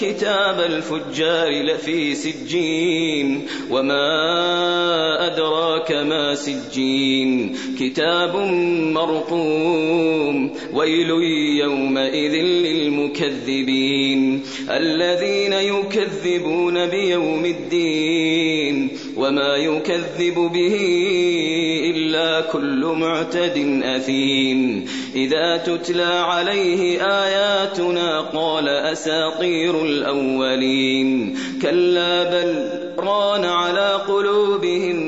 كتاب الفجار لفي سجين وما أدراك ما سجين. كتاب مرقوم. ويل يومئذ للمكذبين. الذين يكذبون بيوم الدين. وما يكذب به إلا كل معتد أثيم. إذا تتلى عليه آياتنا قال أساطير الأولين. كلا بل ران على قلوبهم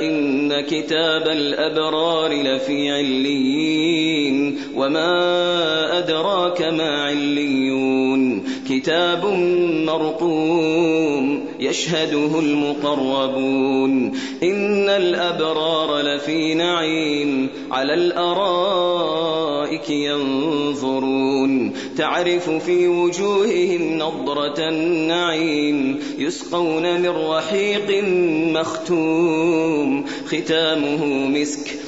إن كتاب الأبرار لفي عليين وما أدراك ما عليون. كتاب مرقوم يشهده المقربون. إن الأبرار لفي نعيم على الأرائك ينظرون. تعرف في وجوههم نضرة النعيم يسقون من رحيق مختوم. ختامه مسك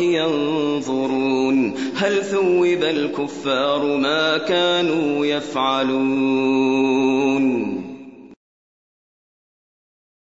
ينظرون هل ثوب الكفار ما كانوا يفعلون